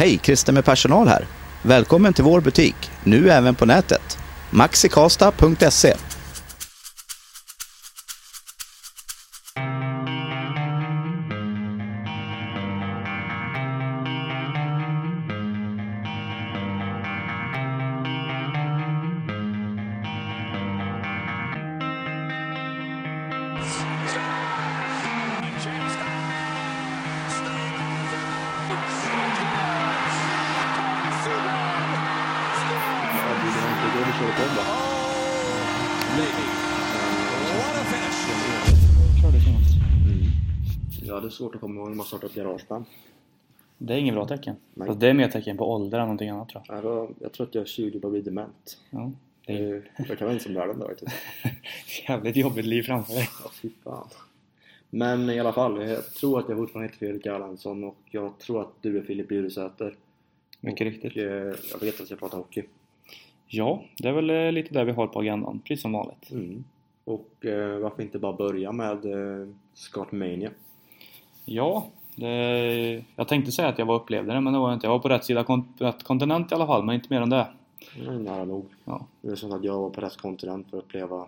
Hej, Christer med personal här. Välkommen till vår butik, nu även på nätet. maxikasta.se ett garageband. Det är inget bra tecken. Nej. Fast det är mer tecken på ålder än någonting annat tror jag. Jag, tror att jag är 20 och blir dement. Ja. Det är är, jag kan vara ensam världen då faktiskt. jävligt jobbigt liv framför dig. Ja, fy fan. Men i alla fall, jag tror att jag fortfarande heter Fredrik Erlandsson och jag tror att du är Filip Bjuresäter. Mycket riktigt. Eh, jag vet att jag pratar hockey. Ja, det är väl eh, lite där vi har på agendan, precis som vanligt. Mm. Och eh, varför inte bara börja med eh, Scott Mania? Ja, det, jag tänkte säga att jag var upplevde det, men det var jag inte. Jag var på rätt sida kon, rätt kontinent i alla fall, men inte mer än det. Är nära nog. Ja. Det är som att jag var på rätt kontinent för att uppleva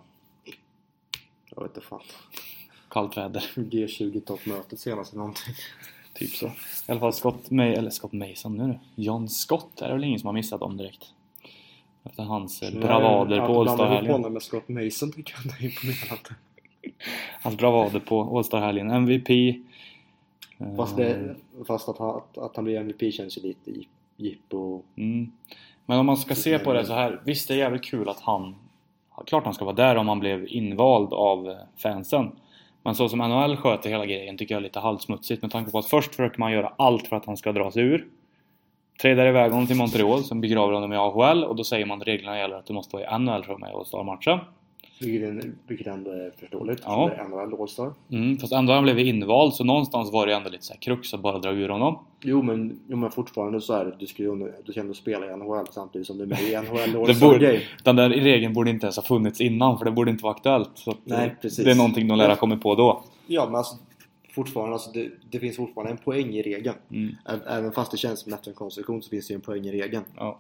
jag vet inte fan. Kallt väder, G20-toppmötet senast eller någonting. typ så. I alla fall Scott, May, eller Scott Mason nu. John Scott är det väl ingen som har missat om direkt. Efter hans eh, bravader Nej, på blanda ihop All-Star-helgen. honom med Scott Mason tycker jag är imponerande. Hans bravader på All-Star-helgen. MVP. Eh, Fast, det, fast att, han, att, att han blir MVP känns ju lite jippo. Mm. Men om man ska se på det så här. Visst det är jävligt kul att han Klart han ska vara där om han blev invald av eh, fansen Men så som NHL sköter hela grejen tycker jag är lite halvsmutsigt med tanke på att först försöker man göra allt för att han ska dra sig ur Tradar iväg honom till Montreal, sen begraver honom i AHL och då säger man att reglerna gäller att du måste vara i NHL för att vara med i All-Star-matchen Vilket, ändå är förståeligt. Ja. Det är NHL All-Star. mm, Fast ändå har han blivit invald så någonstans var det ändå lite så här krux att bara dra ur honom Jo men, jo men fortfarande så är det, du ska ju du ska ändå spela i NHL samtidigt som du är med i NHL det borde. Den där regeln borde inte ens ha funnits innan för det borde inte vara aktuellt så Nej, precis. Det är någonting de lär ha kommit på då Ja men alltså fortfarande, alltså det, det finns fortfarande en poäng i regeln. Mm. Även fast det känns som en konstruktion så finns det ju en poäng i regeln. Ja.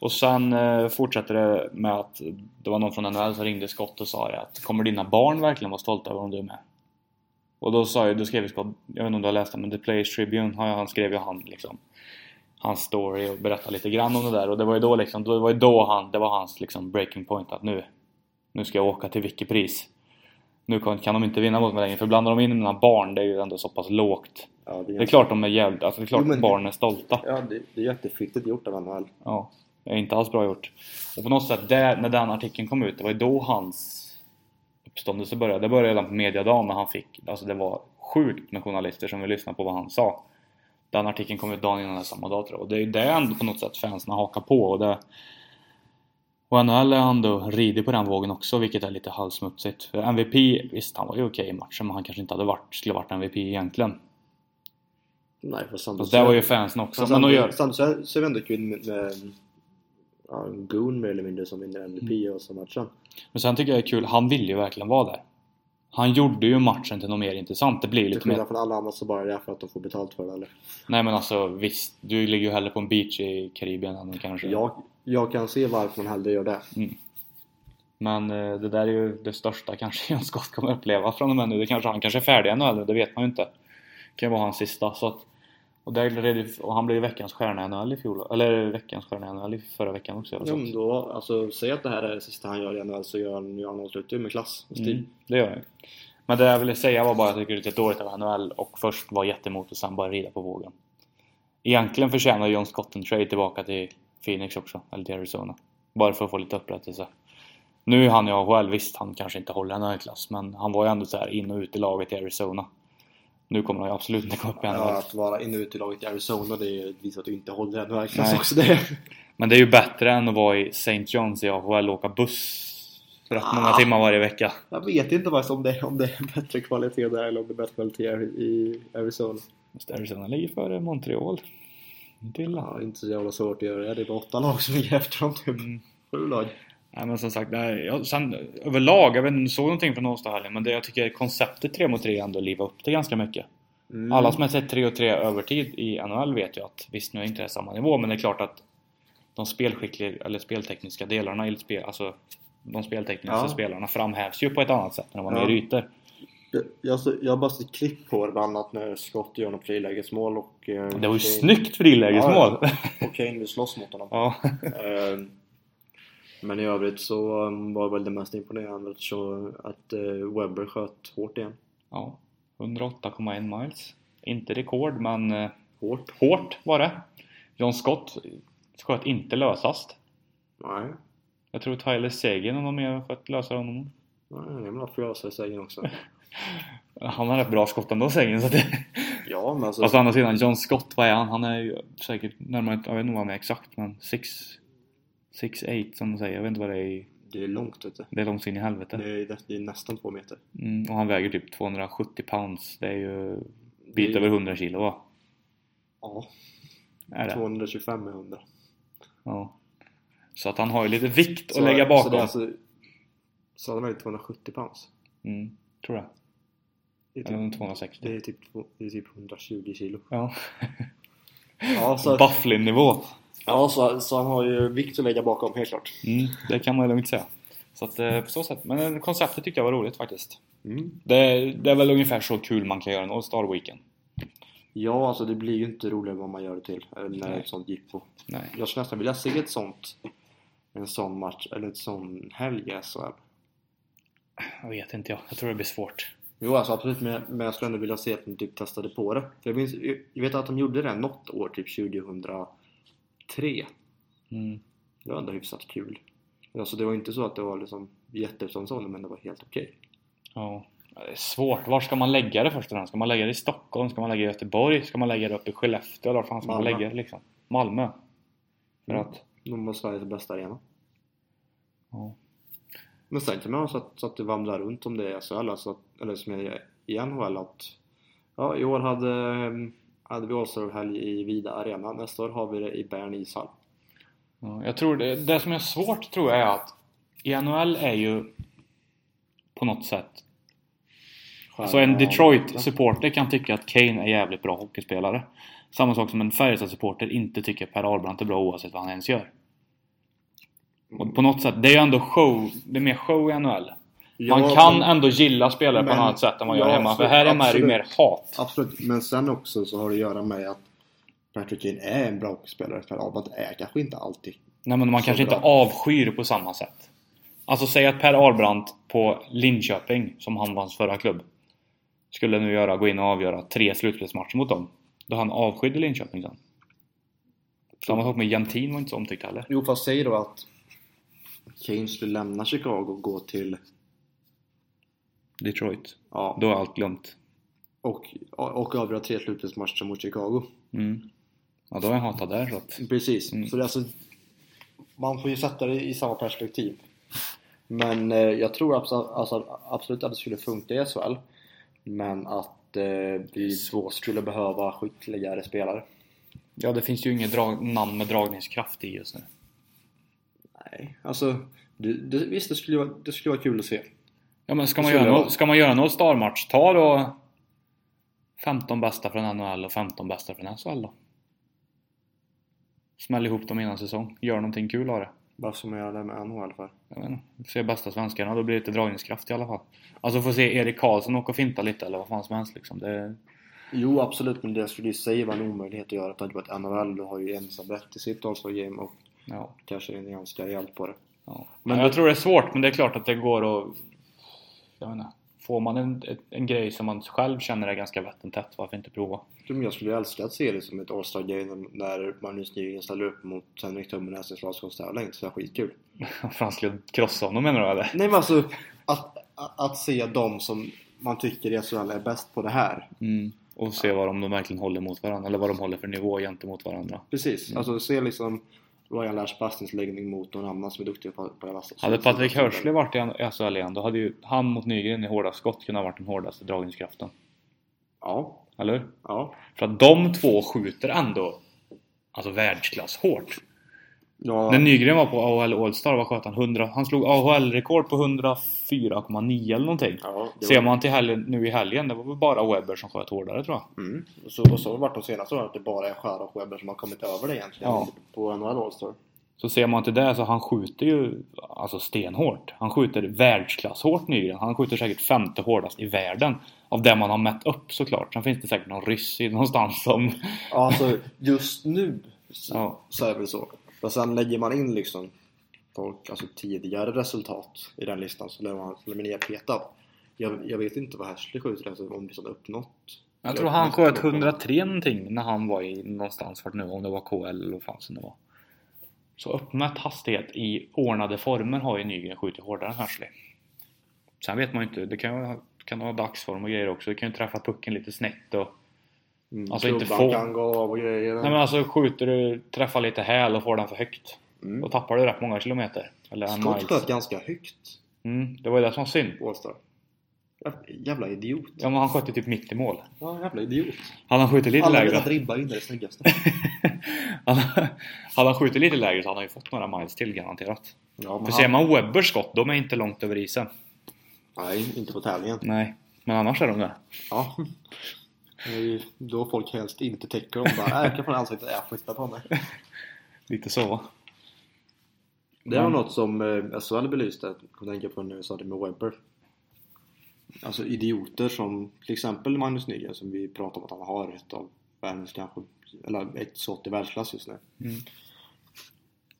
Och sen eh, fortsätter det med att det var någon från NHL som ringde Scott och sa det att Kommer dina barn verkligen vara stolta över om du är med? Och då sa jag, då skrev Scott, jag vet inte om du har läst det men The Players Tribune, han, han skrev ju han liksom Hans story och berättade lite grann om det där. Och det var ju då liksom, det var ju då han, det var hans liksom breaking point att nu Nu ska jag åka till vilket pris Nu kan, kan de inte vinna mot mig längre för blandar de in mina barn, det är ju ändå så pass lågt. Ja, Det är klart de är jävligt, alltså det är klart Jo, att barnen är stolta. Ja, det, det är jättefittigt gjort av NHL. Ja, det är inte alls bra gjort. Och på något sätt, där, när den artikeln kom ut, det var ju då hans uppståndelse började. Det började redan på mediadagen när han fick, alltså det var sjukt med journalister som ville lyssna på vad han sa. Den artikeln kom ut dagen innan samma dag tror jag. Och det är ju det ändå på något sätt fansen hakar på. Och, det, och NHL är ändå rider på den vågen också, vilket är lite halvsmutsigt. För MVP, visst han var ju okej i matchen, men han kanske inte hade varit, skulle varit MVP egentligen. Nej, för samtidigt Fast det var ju fansen också. Fast Men samtidigt, göra, samtidigt så är det ändå kul med, med ja, goon mer eller mindre som vinner MVP Mm. och så matchen. Men sen tycker jag det är kul, han ville ju verkligen vara där. Han gjorde ju matchen till något mer intressant. Det blir Till lite mer... skillnad från alla andra så bara är det för att de får betalt för det eller? Nej men alltså visst, du ligger ju hellre på en beach i Karibien än kanske... Jag, jag kan se varför man hellre gör det. Men eh, det där är ju det största kanske John Scott kommer uppleva från och med nu. Det kanske, han kanske är färdig ännu eller det vet man ju inte. Det kan ju vara hans sista. Så att, och, där, och han blev veckans stjärna i NHL i fjol. Eller veckans stjärna i NHL i förra veckan också. Ja, men då, alltså, säg att det här är det sista han gör i NHL så gör han ju han avslutar ju med klass och stil. Mm, det gör jag. Men det jag ville säga var bara att jag tycker det är dåligt av NHL och först vara jättemot och sen bara rida på vågen. Egentligen förtjänar John Scott en trade tillbaka till Phoenix också, eller till Arizona. Bara för att få lite upprättelse. Nu är han i AHL, visst han kanske inte håller NHL-klass men han var ju ändå så här in och ut i laget i Arizona. Nu kommer han ju absolut inte gå upp i. Ja, att vara inne och ut i laget i Arizona det visar att du inte håller klass Nej. också. Det. Men det är ju bättre än att vara i St. John's i AHL och åka buss rätt många Ah. timmar varje vecka. Jag vet inte vad om det, om det är bättre kvalitet där eller om det är bättre kvalitet i Arizona. Just Arizona ligger före Montreal. Inte illa. Ja, inte så jävla svårt att göra det. Det är bara åtta lag som ligger efter dem typ. Mm. Sju lag. Nej men som sagt, nej, jag, sen, överlag, jag vet inte om du såg någonting från Åstadhallen men det jag tycker konceptet 3 mot 3 ändå livar upp det ganska mycket. Mm. Alla som har sett 3 och 3 övertid i NHL vet ju att visst nu är inte det samma nivå men det är klart att de spelskickliga eller speltekniska delarna i spel, alltså de speltekniska Ja. spelarna framhävs ju på ett annat sätt vad de Ja. är ytor. Jag, jag, jag har bara sett klipp på det bland annat när Scott gör något frilägesmål och... eh, Det var ju Kane- snyggt frilägesmål! Ja, Och Kane vill slåss mot honom. Ja. Men i övrigt så um, var väl det mest imponerande att eh, Webber sköt hårt igen. ja. 108,1 miles. Inte rekord men eh, Hårt? hårt var det. John Scott sköt inte lösast. Nej. Jag tror Tyler och någon mer sköt lösare än honom. Nej, jag vill ha frösa i sägen också. Han har rätt bra skott ändå Seguin så det... Ja, men alltså... Fast å andra sidan, John Scott, vad är han? Han är ju säkert närmare, jag vet inte vad han är exakt men 6 6-8 som de säger, jag vet inte vad det är i, Det är långt vet du. Det är långt in i helvete. Det är, det är nästan två meter. Mm, och han väger typ 270 pounds. Det är ju bit är- över 100 kilo va? Ja, Är det? 225 med 100. Ja. Så att han har ju lite vikt att Så- lägga Så bakom. det är alltså... Så han väger 270 pounds. Mm, tror jag. Det är Eller typ, 260. det är typ, det är typ 120 kilo. Ja. Ja, så, Bufflin-nivå. Ja så, så han har ju vikt att lägga bakom, helt klart. Mm, det kan man lugnt säga. Så att eh, på så sätt. Men eh, konceptet tyckte jag var roligt faktiskt. Mm. Det, det är väl ungefär så kul man kan göra en All-Star Weekend. Ja, alltså det blir ju inte roligare vad man gör det till. eh, När Nej. ett sånt jippo. Nej. Jag skulle nästan vilja se ett sånt en sån match, eller ett sån helg i SHL. Jag vet inte jag. Jag tror det blir svårt. Jo alltså absolut, men, men jag skulle ändå vilja se att de typ testade på det. För jag, minns, jag vet att de gjorde det något år, typ 2003. Mm. Det var ändå hyfsat kul. Alltså det var inte så att det var liksom jättesån men det var helt okej. Ja. Det är svårt. Var ska man lägga det först och främst? Ska man lägga det i Stockholm? Ska man lägga det i Göteborg? Ska man lägga det uppe i Skellefteå? Eller var fan ska man Malmö. lägga det liksom? Malmö? För Mm. att... De var Sveriges bästa arena. Ja. Men sen kan man ha så att, så att det vandrar runt om det är SHL, alltså, eller som är i NHL att ja, i år hade, hade vi All-Star-helg i Vida Arena, nästa år har vi det i Bern ishall. Ja, jag tror det, det som är svårt tror jag är att i NHL är ju på något sätt Så en Detroit-supporter kan tycka att Kane är jävligt bra hockeyspelare. Samma sak som en Färjestad-supporter inte tycker Per Ahlbrandt är bra oavsett vad han ens gör. Och på något sätt, det är ju ändå show, det är mer show i NHL. Man Ja, kan men- ändå gilla spelare på men- ett annat sätt än man gör ja, hemma. För absolut, här hemma är det ju mer hat. Absolut, men sen också så har det att göra med att Patrick Kane är en bra hockeyspelare, för Albert är kanske inte alltid. Nej men man kanske inte bra. avskyr på samma sätt. Alltså säg att Per Ahlbrandt på Linköping, som han var hans förra klubb, skulle nu göra, gå in och avgöra tre slutspelsmatcher mot dem. Då han avskydde Linköping sen. Samma sak med Jantin var inte så omtyckt heller. Jo, fast säg då att Kane skulle lämna Chicago och gå till, Detroit. ja, Då är allt glömt. och, och avgöra tre slutspelsmatcher mot Chicago. Mm. Ja, då är jag hatad där så att... Precis, Mm. så det är alltså Man får ju sätta det i samma perspektiv Men eh, jag tror absolut, alltså, absolut att det skulle funka i SHL Men att eh, vi då skulle behöva skickligare spelare Ja, det finns ju inget drag... namn med dragningskraft i just nu. Nej, alltså det, det, Visst, det skulle, det skulle vara kul att se Ja men ska man, göra jag nå- vara. ska man göra någon starmatch, ta då 15 bästa från NHL och 15 bästa från SHL då. Smäll ihop dem innan säsong. Gör någonting kul av det. Varför ska man göra det med NHL för? Jag vet inte. Se bästa svenskarna, då blir det lite dragningskraft i alla fall. Alltså få se Erik Karlsson åka och finta lite eller vad fan som helst liksom. Det... Jo, absolut, men det skulle ju säga vara en omöjlighet att göra tanke på att NHL har ju ensamrätt i sitt All-Star Game och Ja. kanske är ganska rejält på det ja. Men Men jag det- tror det är svårt, men det är klart att det går att... Jag inte. Får man en, en grej som man själv känner är ganska vattentätt, varför inte prova? Jag skulle älska att se det som ett All-Star Game när Magnus Nygren ställer upp mot Henrik Tummenäs i en slagskotstävling. Så det är skitkul. För han skulle krossa honom menar du eller? Nej men alltså, att, att, att se dem som man tycker i SHL är bäst på det här. Mm. Och se vad de, de verkligen håller mot varandra, eller vad de håller för nivå gentemot varandra. Precis, Mm. alltså se liksom Ryan Lash passningsläggning mot någon annan som är duktig på, på det vassa. Hade Patrik Hörsley varit i SHL igen, då hade ju han mot Nygren i hårda skott kunnat varit den hårdaste dragningskraften. Ja, Eller hur? ja. För att de två skjuter ändå alltså världsklass hårt. Ja, När Nygren var på AHL All-Star, vad sköt han? 100, han slog AHL-rekord på 104,9 eller någonting. ja, Ser man till helgen, nu i helgen, det var väl bara Webber som sköt hårdare tror jag. mm. och, så, och så har det varit de senaste åren att det bara är Skär och Webber som har kommit över det egentligen Ja. på NHL All-Star. Så ser man till det så han skjuter ju alltså stenhårt. Han skjuter världsklass hårt Nygren. Han skjuter säkert femte hårdast i världen. Av det man har mätt upp såklart. Sen finns det säkert någon ryss någonstans som... Ja, alltså just nu så, Ja. så är det väl så. Men sen lägger man in liksom folk, alltså tidigare resultat i den listan så blir man, så man. Jag, jag vet inte vad Hashley skjuter alltså, om liksom uppnått. Jag tror han sköt 103 någonting när han var i någonstans vart nu om det var KL eller vad fan det var. Så uppmätt hastighet i ordnade former har ju Nygren skjutit hårdare än Hashley. Sen vet man ju inte, det kan ju kan ha dagsform och grejer också. Det kan ju träffa pucken lite snett och... Mm, Alltså inte få. kan gå av och grejer. Nej men alltså skjuter du, träffar lite häl och får den för högt. mm. Då tappar du rätt många kilometer. Eller Scott sköt ganska högt Mm, det var ju det som var synd. på All-Star. Jä- Jävla idiot. Ja men han sköt ju typ mitt i mål. Ja, jävla idiot. Hade han skjutit lite Alla lägre. mina dribbar in det snyggaste. hade, hade han skjutit lite lägre så hade han ju fått några miles till garanterat. Ja, men För han, ser man Webbers skott, de är inte långt över isen. Nej, inte på tävlingen. Nej. Men annars är de det. Ja. Då folk helst inte täcker dem. Bara, "Nej, jag kan få ansiktet, jag flyttar på mig. Lite så? Det var Men- något som eh, SHL belyste, kom tänka på när vi sa det med Webber. Alltså idioter som till exempel Magnus Nygren som vi pratar om att han har ett av världens kanske, eller ett skott i världsklass just nu. Mm.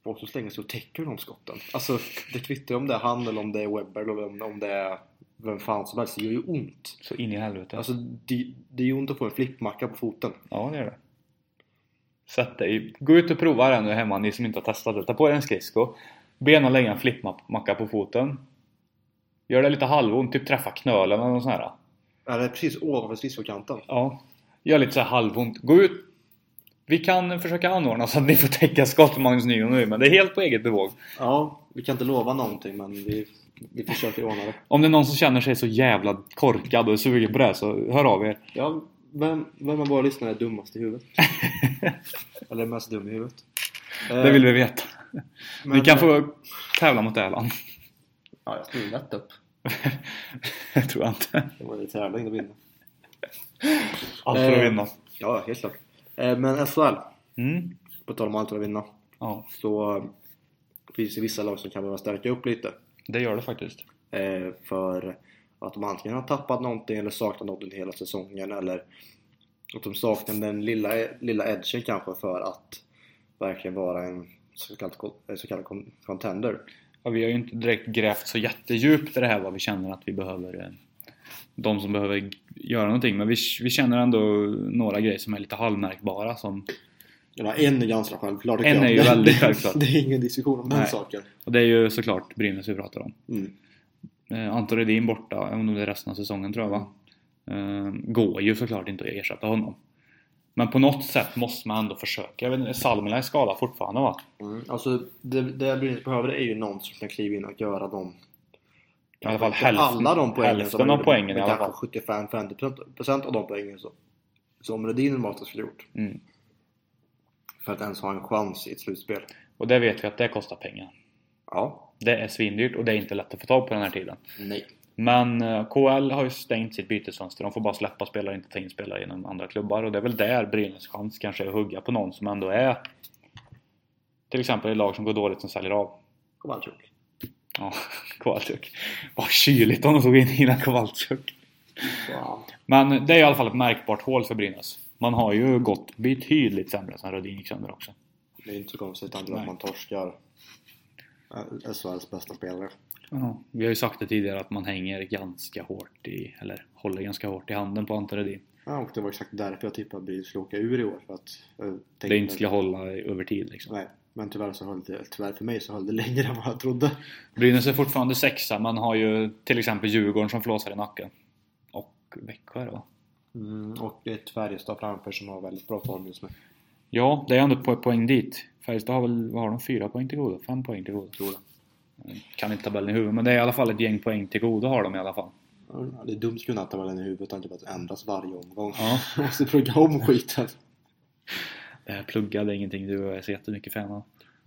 Och så slänger sig och täcker de skotten. Alltså det kvittar om det är han eller om det är Webber eller om det är vem fan som helst. Det gör ju ont. Så in i helvete. Alltså det, det är ju ont att få en flippmacka på foten. Ja, det gör det. Sätt dig. Gå ut och prova det nu hemma, ni som inte har testat det. Ta på er en skridsko. Be någon lägga en flippmacka på foten. Gör det lite halvont, typ träffa knölen eller något sånt här. Ja, det är precis ovanför skridskokanten. Ja. Gör lite så här halvont. Gå ut. Vi kan försöka anordna så att ni får täcka skott Magnus Nygren nu, men det är helt på eget bevåg. Ja, vi kan inte lova någonting men vi, vi försöker ordna det. Om det är någon som känner sig så jävla korkad och är sugen på det så hör av er. Ja, vem, vem av våra lyssnare är dummast i huvudet? Eller mest dum i huvudet? Det vill vi veta. Men- Ni kan få tävla mot Erland. Ja, jag tror lätt upp. det tror jag inte. Det var ju tävling att vinna. Allt för att Eh. vinna. Ja, helt klart. Eh, Men SHL, Mm. på tal om allt att vinna, Ja, så eh, finns det vissa lag som kan behöva stärka upp lite. det gör det faktiskt. Eh, För att de antingen har tappat någonting eller saknat någonting hela säsongen eller att de saknar den lilla, lilla edgen kanske för att verkligen vara en så kallad, så kallad con- contender. Ja, vi har ju inte direkt grävt så jättedjupt i det här vad vi känner att vi behöver eh, de som behöver göra någonting men vi, vi känner ändå några grejer som är lite halvmärkbara som Ja, en är ganska självklar En är ju väldigt det- självklart. Det är ingen diskussion om den Nej. saken. och det är ju såklart Brynäs vi pratar om. Mm. Eh, Anton Rhedin borta, om det är resten av säsongen tror jag va? Eh, går ju såklart inte att ersätta honom. Men på något sätt måste man ändå försöka. Jag vet inte, Salmela är skadad fortfarande va? Mm. Alltså, det, det Brynäs behöver är ju någon som kan kliva in och göra dem I alla fall hälften- alla de poängen hälften som av poängen i alla kanske 75-50% av de poängen så, som Rudin normalt skulle gjort. Mm. För att ens ha en chans i ett slutspel. Och det vet vi att det kostar pengar. Ja. Det är svindyrt och det är inte lätt att få tag på den här tiden. Nej. Men eh, KL har ju stängt sitt bytesfönster. De får bara släppa spelare, inte ta in spelare genom andra klubbar. Och det är väl där Brynäs chans kanske är att hugga på någon som ändå är till exempel ett lag som går dåligt som säljer av. Kowalczyk. Ja, Kowalczyk. Vad kyligt om de tog in Hina Kowalczyk. Men det är i alla fall ett märkbart hål för Brynäs. Man har ju gått betydligt sämre sen Rödin gick sönder också. Det är inte så konstigt Nej. att man torskar eh, SHLs bästa spelare. Ja, vi har ju sagt det tidigare att man hänger ganska hårt i, eller håller ganska hårt i handen på Ante Rödin. Ja, och det var exakt därför jag tippade att Brynäs skulle åka ur i år. För att tänkte Det inte skulle hålla över tid liksom. Nej, men tyvärr så höll det, tyvärr för mig så höll det längre än vad jag trodde. Brynäs är fortfarande sexa, man har ju till exempel Djurgården som flåsar i nacken. Och Växjö är det va? Mm, och ett Färjestad framför som har väldigt bra form just nu. Ja, det är ändå på poäng dit. Färjestad har väl, vad har de? Fyra poäng till godo? Fem poäng till godo? Tror jag. Kan inte tabellen i huvudet, men det är i alla fall ett gäng poäng till godo har de i alla fall. Ja, Det är dumt att kunna ha tabellen i huvudet och tanke på att det ändras varje omgång. Ja. Måste plugga om skiten. Det här pluggade ingenting du är så jättemycket fan av.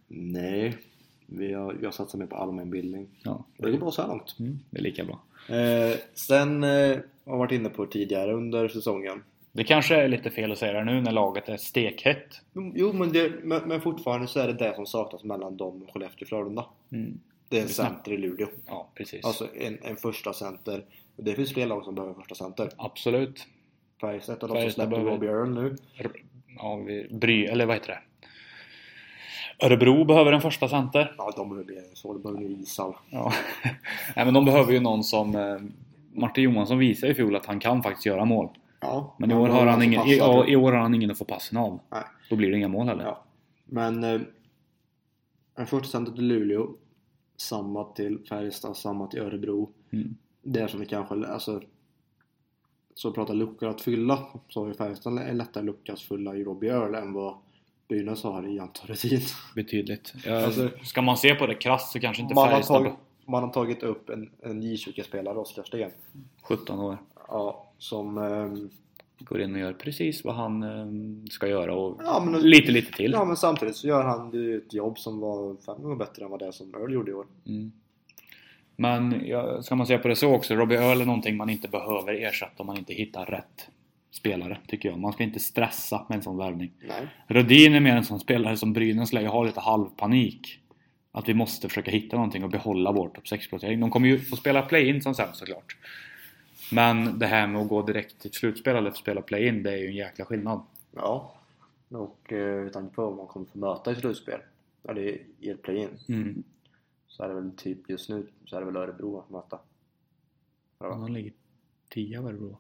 Nej, vi har, jag satsar mer på allmänbildning. Ja, Det går bra så här långt. mm, det är lika bra. Eh, sen eh, har jag varit inne på tidigare under säsongen. Det kanske är lite fel att säga det nu när laget är stekhett. Jo, men, det, men, men fortfarande så är det det som saknas mellan dem och Skellefteå och Frölunda. Mm. Det är en center i Luleå. Ja, precis. Alltså en, en första center. Och Det finns fler lag som behöver en första center. Absolut. Färjestad har också släppt Earl nu. Vi, Bry, eller vad heter det? Örebro behöver en första center. Ja, de behöver än så. De behöver Isal. Ja. Nej, men de behöver ju någon som... Eh, Martin Johansson visade i fjol att han kan faktiskt göra mål. Ja, Men i år har han ingen, i, i år har han ingen att få passen av. Nej. Då blir det inga mål heller. Ja. Men eh, en första center till Luleå. Samma till Färjestad, samma till Örebro. Mm. Det är som vi kanske, alltså så pratar luckor att fylla så har ju Färjestad en lättare lucka att fylla i Robbie Earl än vad Brynäs har i Anton Rudin. Betydligt. Ja, Alltså- ska man se på det krasst så kanske inte Man har, Färjestad tagit, man har tagit upp en, en J20-spelare, Oskar Sten. 17 år. Ja, som... ehm, Går in och gör precis vad han eh, ska göra och Ja, men- lite lite till. Ja men samtidigt så gör han ju ett jobb som var fem gånger bättre än vad det som Earl gjorde i år. Mm. Men ja, ska man se på det så också, Robbie Earl är någonting man inte behöver ersätta om man inte hittar rätt spelare, tycker jag. Man ska inte stressa med en sån värvning. Nej. Rödin är mer en sån spelare som Brynäs lär ju ha lite halvpanik. Att vi måste försöka hitta någonting och behålla vår topp 6-placering. De kommer ju få spela play-in som sämst såklart. Men det här med att gå direkt till slutspel eller spela play-in, det är ju en jäkla skillnad. Ja. Och eh, med tanke på vad man kommer få möta i slutspel, eller i ett play-in, Mm. Så är det väl typ just nu så är det väl Örebro att möta. Ja. De ligger 10 av Örebro.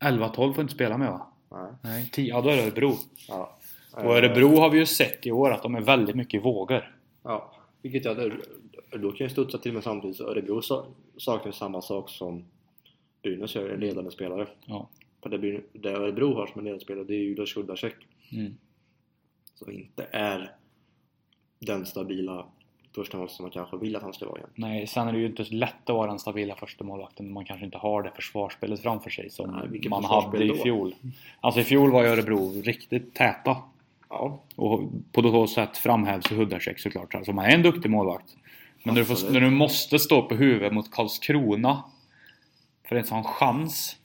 11-12 får inte spela med va? Nej. Nej, 10, ja då är det Örebro. Ja. Och Örebro har vi ju sett i år att de är väldigt mycket i vågor. Ja. Vilket jag, då kan jag studsa till mig samtidigt så Örebro sa- saknar samma sak som Brynäs gör, en ledande spelare. Ja. För det, det Örebro har som en ledande spelare det är Judas Kuldacek. Mm. Som inte är den stabila första mål som man kanske vill att han ska vara igen. Nej, sen är det ju inte så lätt att vara den stabila första målvakten när man kanske inte har det försvarsspelet framför sig som Nej, man hade i då? fjol. Alltså i fjol var Örebro riktigt täta. Ja, Och på så sätt framhävs Hudacek såklart. Alltså man är en duktig målvakt. Men när du, får, när du måste stå på huvudet mot Karlskrona för en sån chans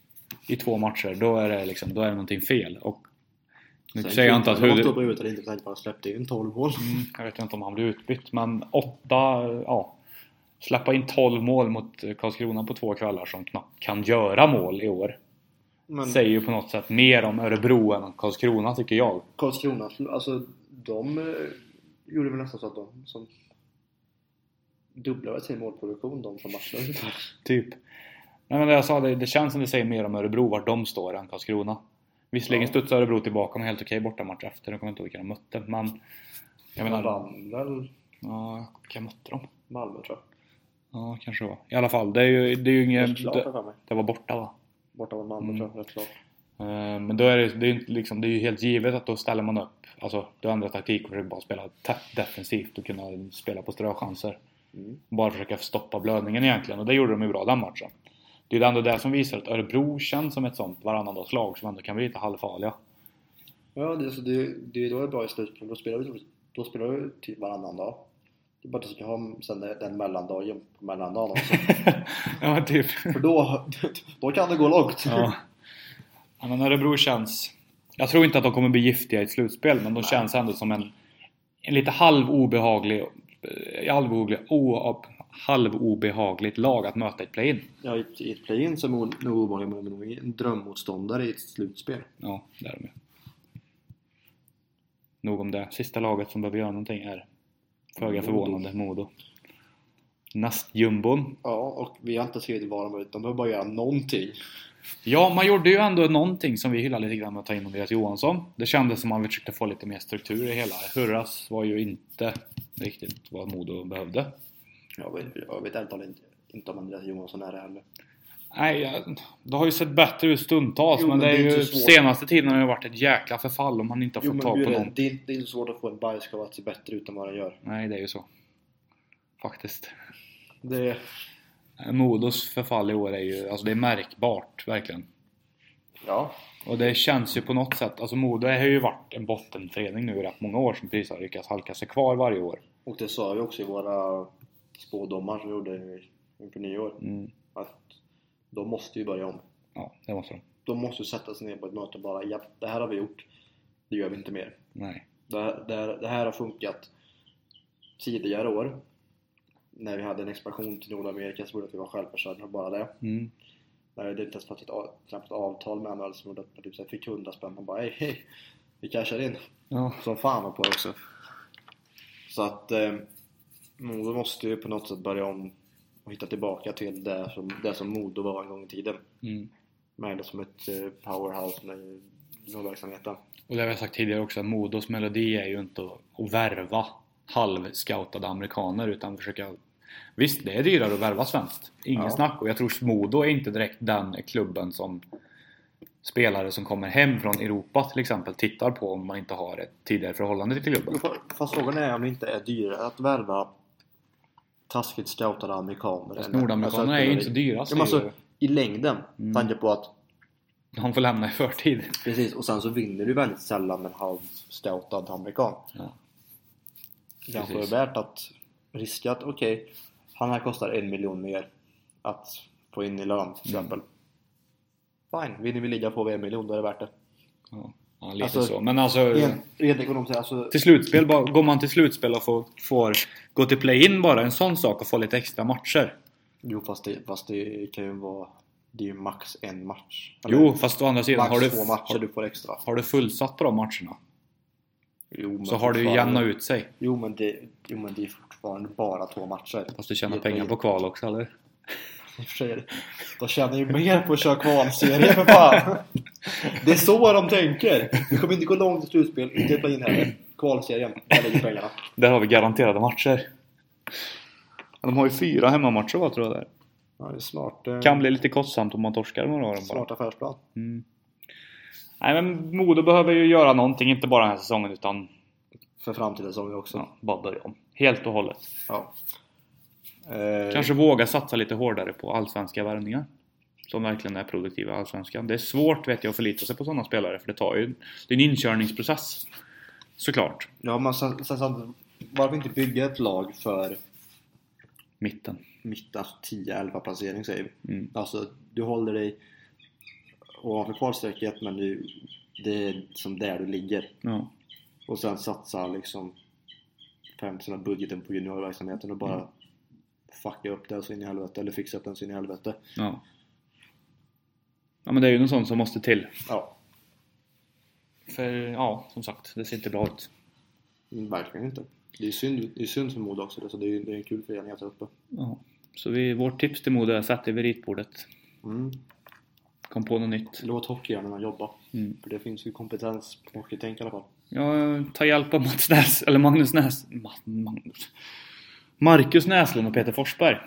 i två matcher, då är det liksom, då är det någonting fel. Och nu Sen säger jag inte att på huvudet eller inte på att han släppte in 12 mål. Mm, jag vet inte om han blir utbytt, men åtta, ja. Släppa in 12 mål mot Karlskrona på två kvällar som knappt kan göra mål i år. Men Säger ju på något sätt mer om Örebro än om Karlskrona tycker jag. Karlskrona, alltså de eh, gjorde väl nästan så att de som dubblade sin målproduktion de som ungefär. Typ. Nej men det jag sa, det, det känns som det säger mer om Örebro vart de står än Karlskrona. Visserligen Ja. studsade Örebro tillbaka med helt okej bortamatch efter, jag kommer inte ihåg vilka de mötte. Men jag menar, vann väl ja, vilka mötte de? Malmö tror jag. Ja, kanske det var. I alla fall, det är ju, det är ju ingen... Det, det var borta va? Borta mot Malmö Mm. tror jag, rätt klart. Eh, Men då är det, det, är liksom, det är ju helt givet att då ställer man upp. Alltså, du ändrar taktik och försöker bara spela defensivt och kunna spela på ströchanser. Mm. Bara försöka stoppa blödningen egentligen och det gjorde de ju bra den matchen. Det är ju ändå det som visar att Örebro känns som ett sånt varannandagslag som ändå kan bli lite halvfarliga. Ja, det, så det, det är då det är bra i slutspel. Då spelar vi, då spelar vi typ varannan dag. Det är bara att du ska ha sen den mellandagen på mellandagen också. ja men typ. För då, då kan det gå långt. Ja. ja men Örebro känns... Jag tror inte att de kommer bli giftiga i ett slutspel men de känns ändå som en, en lite halv obehaglig eh, halvobehaglig, o, halvobehagligt lag att möta i ett play-in. Ja, i ett play-in så är nog obehagligt men nog en drömmotståndare i ett slutspel. Ja, det är de ju. Nog om det. Sista laget som behöver göra någonting är föga förvånande Modo. Nästjumbon. Ja, och vi har inte skrivit vad de behöver, de behöver bara göra någonting. Ja, man gjorde ju ändå någonting som vi hyllar lite grann med att ta in Andreas Johansson. Det kändes som att man försökte få lite mer struktur i hela. Hurras var ju inte riktigt vad Modo behövde. Jag vet, jag vet ärligt talat inte, inte om Andreas Johansson är det heller. Nej, det har ju sett bättre ut stundtals Jo, men, men det är det är ju senaste tiden har det varit ett jäkla förfall om man inte har Jo fått tag på någon. det, det, är, det är inte svårt att få en bajskorv att se bättre ut än vad den gör. Nej, det är ju så. Faktiskt. Det, Modos förfall i år är ju, alltså det är märkbart verkligen. ja, Och det känns ju på något sätt, alltså Modo har ju varit en bottenförening nu i rätt många år som precis har lyckats halka sig kvar varje år. Och det sa vi också i våra spådomar som vi gjorde inför nyår. Mm. Att de måste ju börja om. Ja, det måste de. De måste sätta sig ner på ett möte och bara ja, det här har vi gjort. Det gör vi inte mer. Nej. Det, här- det, här- det här har funkat tidigare år. När vi hade en expansion till Nordamerika så trodde vi att vi var självförsörjande och bara det. Mm. När det inte ens fanns ett, knappt avtal med NHL som gjorde att man typ så här fick 100 spänn. Man bara hej, hej, vi cashar in. Ja. Som fan var på det också. Så att eh, Modo måste ju på något sätt börja om och hitta tillbaka till det som, det som Modo var en gång i tiden. Mm. Med det som ett eh, powerhouse med verksamheten. Och det har jag sagt tidigare också, att Modos melodi är ju inte att, att värva halvscoutade amerikaner utan försöka Visst, det är dyrare att värva svenskt. Ingen Ja. snack. Och jag tror Modo är inte direkt den klubben som spelare som kommer hem från Europa till exempel tittar på om man inte har ett tidigare förhållande till klubben. Fast frågan är om det inte är dyrare att värva taskigt scoutade amerikaner. Fast nordamerikaner alltså, är ju inte så dyra. Ja, alltså. I längden, Mm. tanke på att De får lämna i förtid. Precis, och sen så vinner du väldigt sällan en halv scoutad amerikan. Ja. Kanske är värt att riska att okej, han här kostar en miljon mer att få in i lön till Mm. exempel. Fine, vinner vi ligan får vi en miljon, då är det värt det. Ja, ja lite Alltså, så. Men alltså... Rent, rent ekonomiskt, alltså, Till slutspel, bara- går man till slutspel och får, får gå till play-in bara, en sån sak och få lite extra matcher. jo fast det, fast det kan ju vara, det är ju max en match. Jo, fast å andra sidan, har du, två matcher du får extra. har du fullsatt på de matcherna Jo, så har du ju jämnat ut sig. Jo men, det, jo men det är fortfarande bara två matcher. Fast du tjänar Det pengar på kval också, eller? I och för sig De tjänar ju mer på att köra kvalserie för fan! Det är så de tänker! Vi kommer inte gå långt i slutspel, inte play in heller. Kvalserien, där ligger pengarna. Där har vi garanterade matcher. De har ju fyra hemmamatcher va, tror jag där. Ja, det är smart. eh, Kan bli lite kostsamt om man torskar några av dem bara. Smart affärsplan. Mm. Nej men Modo behöver ju göra någonting, inte bara den här säsongen utan För framtiden som vi också. ja, bara börja om. Helt och hållet. Ja. Eh, Kanske våga satsa lite hårdare på allsvenska värvningar. Som verkligen är produktiva i allsvenskan. Det är svårt vet jag att förlita sig på sådana spelare för det tar ju... Det är en inkörningsprocess. Såklart. Ja, men sen, sen, sen, varför inte bygga ett lag för Mitten. mitten 10-11 placering säger vi. Mm. Alltså, du håller dig ovanför kvalstrecket men du, det är som där du ligger. Ja. Och sen satsa liksom 50% av budgeten på juniorverksamheten och bara Mm. Fucka upp den så in i helvete eller fixa upp den så in i helvete. ja. Ja men det är ju något sånt som måste till. Ja, För ja, som sagt, det ser inte bra ut. verkligen inte. Det är synd, det är synd för Modo också, så det är, det är en kul förening att uppe. Ja. Så vi, vårt tips till Modo är sätt dig vid ritbordet. Mm. Kom på något nytt. Låt hockeyhjärnorna jobba. Mm. För det finns ju kompetens på hockeytänk i alla fall. Ja, ta hjälp av Mats Näs, eller Magnus Näs... Ma, Magnus. Marcus Näslund och Peter Forsberg.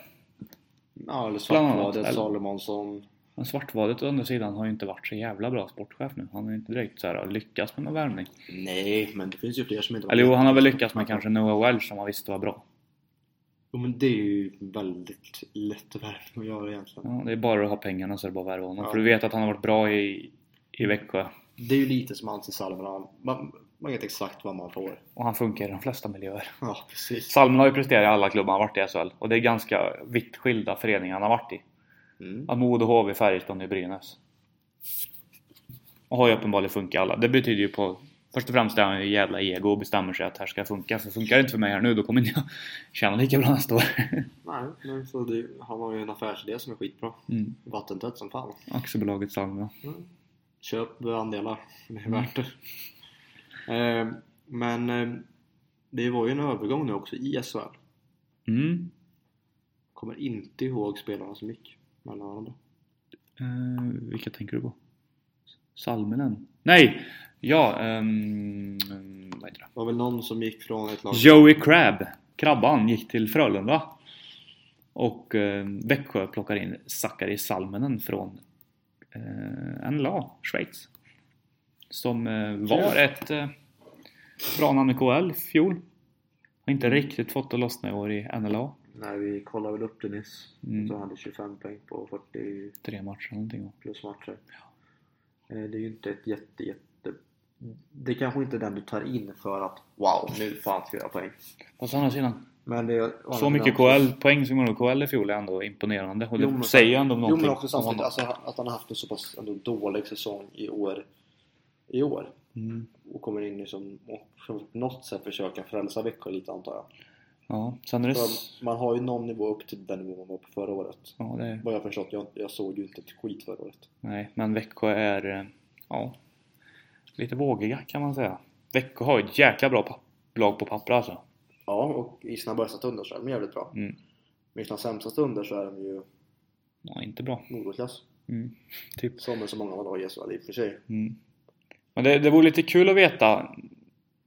Ja, eller Svartvadet, Salomonsson. Men Svartvadet å andra sidan har ju inte varit så jävla bra sportchef nu. Han har ju inte direkt så här lyckats med någon värvning. Nej, men det finns ju fler som inte Eller jo, han har väl lyckats med kanske Noah Welch som han visste var bra. Jo, men det är ju väldigt lätt värvning att göra egentligen. Ja, det är bara att ha pengarna så är det bara att värva honom. Ja. För du vet att han har varit bra i, i Växjö. Det är ju lite som Antti. Man, man vet exakt vad man får. Och han funkar i de flesta miljöer. Ja, precis. Salmen har ju presterat i alla klubbar han varit i SHL. Och det är ganska vitt skilda föreningar han har varit i. Mm. Modo, HV, Färjestad och Brynäs. Och har ju uppenbarligen funkat i alla. Det betyder ju på... Först och främst är han ju jävla ego och bestämmer sig att här ska funka. För funkar det inte för mig här nu då kommer jag tjäna lika bra nästa år. Nej, men så det, han har ju en affärsidé som är skitbra. Mm. Vattentätt som fan. Aktiebolaget Salmia. Mm. Köp andelar. Det är Mm. värt det. Eh, men eh, det var ju en övergång nu också i SHL. Mm. Kommer inte ihåg spelarna som gick mellan varandra. Eh, vilka tänker du på? Salminen? Nej! Ja, ehm, vad heter det? Det var väl någon som gick från ett lag... Joey Crab, Krabban, gick till Frölunda. Och eh, Växjö plockar in Sakari Salminen från eh, NLA, Schweiz. Som eh, var ett eh, bra namn i KL fjol. Har inte riktigt fått det lossna i år i NLA. Nej, vi kollade väl upp det nyss. Mm. Så han hade 25 poäng på 40 Tre matcher någonting. plus matcher. Eh, Det är ju inte ett jätte, jätte... Det är kanske inte är den du tar in för att Wow, nu fan ska jag göra poäng. Fast å andra sidan, Men det är, så mycket KL-poäng som gjorde KL i fjol är ändå imponerande. Och det Jo, men- säger ändå Jo någonting men också samtidigt alltså, att han har haft en så pass ändå dålig säsong i år. I år. Mm. Och kommer in liksom och på något sätt försöka frälsa Växjö lite antar jag. Ja, sen är det... För man har ju någon nivå upp till den nivån man var på förra året. Ja, det är... Vad jag har förstått, jag, jag såg ju inte ett skit förra året. Nej, men Växjö är... eh, Ja, lite vågiga kan man säga. Växjö har ju ett jäkla bra lag på papper alltså. Ja, och i sina bästa stunder så är de jävligt bra. Mm. Men i sina sämsta stunder så är de ju Ja, inte bra. Nordklass. Mm. Typ. Som är så många lag i SHL i och för sig. Mm. Men det, det vore lite kul att veta.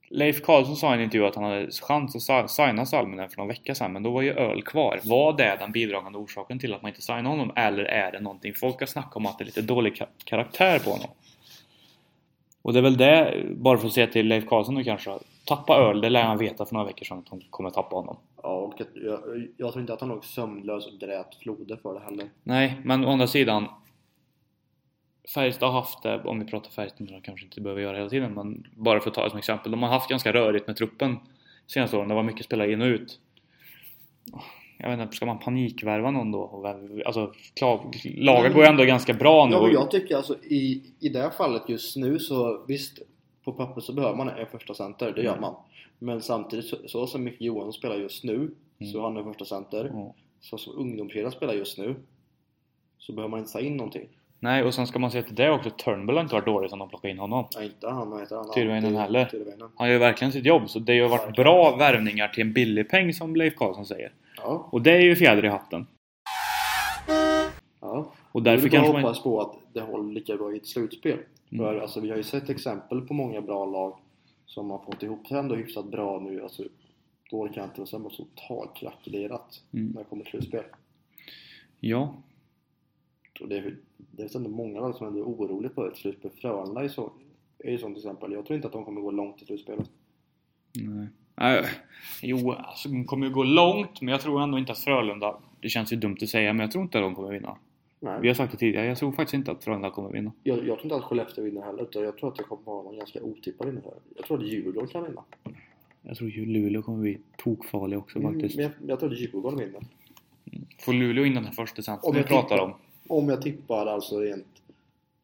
Leif Karlsson sa i en intervju att han hade chans att signa Salminen för någon vecka sedan, men då var ju öl kvar. Var det den bidragande orsaken till att man inte signade honom? Eller är det någonting? Folk har snackat om att det är lite dålig ka- karaktär på honom. Och det är väl det, bara för att se till Leif Karlsson nu kanske. Tappa öl, det lär han veta för några veckor sedan att de kommer tappa honom. Ja, och jag, jag tror inte att han låg sömnlös och grät floder för det heller. Nej, men å andra sidan Färjestad har haft det, om vi pratar Färjestad, de kanske inte behöver göra hela tiden, men bara för att ta det som exempel. De har haft ganska rörigt med truppen senaste åren. Det var mycket spelare in och ut. Jag vet inte, ska man panikvärva någon då? Alltså, laget går ju ändå ganska bra nu. Ja, men jag tycker alltså i, i det här fallet just nu så visst, på papper så behöver man en första center, det gör Mm. man. Men samtidigt så, så som Micke Johansson spelar just nu så är han en första center. Ja. Så som ungdomskedjan spelar just nu så behöver man inte ta in någonting. Nej, och sen ska man se till det också. Turnbull har inte varit dålig som de plockade in honom. Ja, inte han, vad heter han? Tyrväinen Ty- heller. Tyrväinen. Han gör verkligen sitt jobb, så det har varit bra värvningar till en billig peng som Leif Karlsson säger. Ja, Och det är ju fjäder i hatten. ja. Och Därför bara kanske man... hoppas på att det håller lika bra i ett slutspel. Mm. För alltså, vi har ju sett exempel på många bra lag som har fått ihop det ändå hyfsat bra nu. Alltså, då orkar jag inte och sen var totalt krackelerat Mm. när det kommer till slutspel. Ja, Och det, är, det är ändå många lag som ändå är oroliga på ett slutspel. Frölunda är, så, är ju sånt exempel. Jag tror inte att de kommer gå långt i slutspelet. Nej. Nej, jo, alltså de kommer ju gå långt, men jag tror ändå inte att Frölunda... Det känns ju dumt att säga, men jag tror inte att de kommer vinna. Nej. Vi har sagt det tidigare, jag tror faktiskt inte att Frölunda kommer vinna. Jag, jag tror inte att Skellefteå vinner heller. Utan jag tror att det kommer vara någon ganska otippad vinnare. Jag tror att Djurgården kan vinna. Jag tror ju Luleå kommer bli tokfarlig också Mm, faktiskt. men jag, jag tror att Djurgården vinner. Får Luleå in den här första centern Om vi pratar om? Om jag tippar alltså rent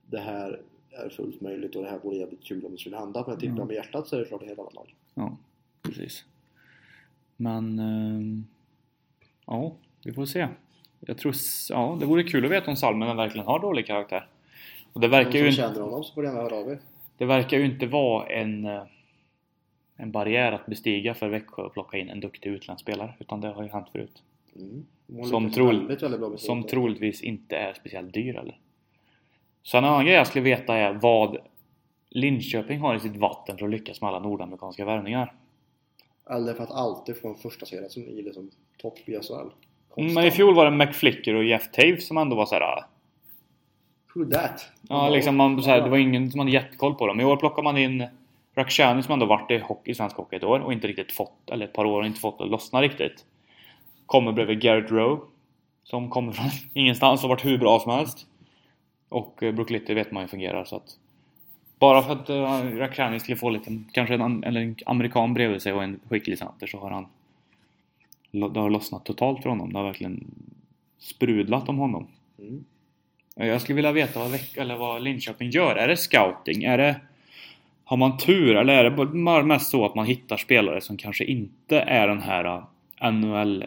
det här är fullt möjligt och det här vore jävligt kul om det skulle hända. Men jag tippar Mm. med hjärtat så är det klart det är hela lag. Ja, precis. Men... ehm, ja, vi får se. Jag tror... Ja, det vore kul att veta om Salmen verkligen har dålig karaktär. Och det verkar ju Om inte... känner honom så får gärna höra av er. Det verkar ju inte vara en, eh, en barriär att bestiga för Växjö att plocka in en duktig utlandsspelare. Utan det har ju hänt förut. Mm. Som, med som troligtvis inte är speciellt dyr eller? Så en annan grej jag skulle veta är vad Linköping har i sitt vatten för att lyckas med alla nordamerikanska värvningar. Eller för att alltid få en första serie som är liksom topp i SHL. Mm. Men i fjol var det McFlicker och Jeff Taves som ändå var såhär... ah, Who that? Ja, liksom man, så här, det var ingen som hade jättekoll på dem. I år plockar man in Rakhshani som ändå varit i, hockey, i svensk hockey ett år och inte riktigt fått, eller ett par år och inte fått att lossna riktigt. Kommer bredvid Garrett Rowe som kommer från ingenstans och varit hur bra som helst. Och eh, Brook Litter vet man ju fungerar så att bara för att uh, Rakhshani skulle få lite, kanske en, eller en amerikan bredvid sig och en skicklig center så har han det har lossnat totalt för honom. Det har verkligen sprudlat om honom. Mm. Jag skulle vilja veta vad, eller vad Linköping gör. Är det scouting? Är det... Har man tur? Eller är det mest så att man hittar spelare som kanske inte är den här NHL,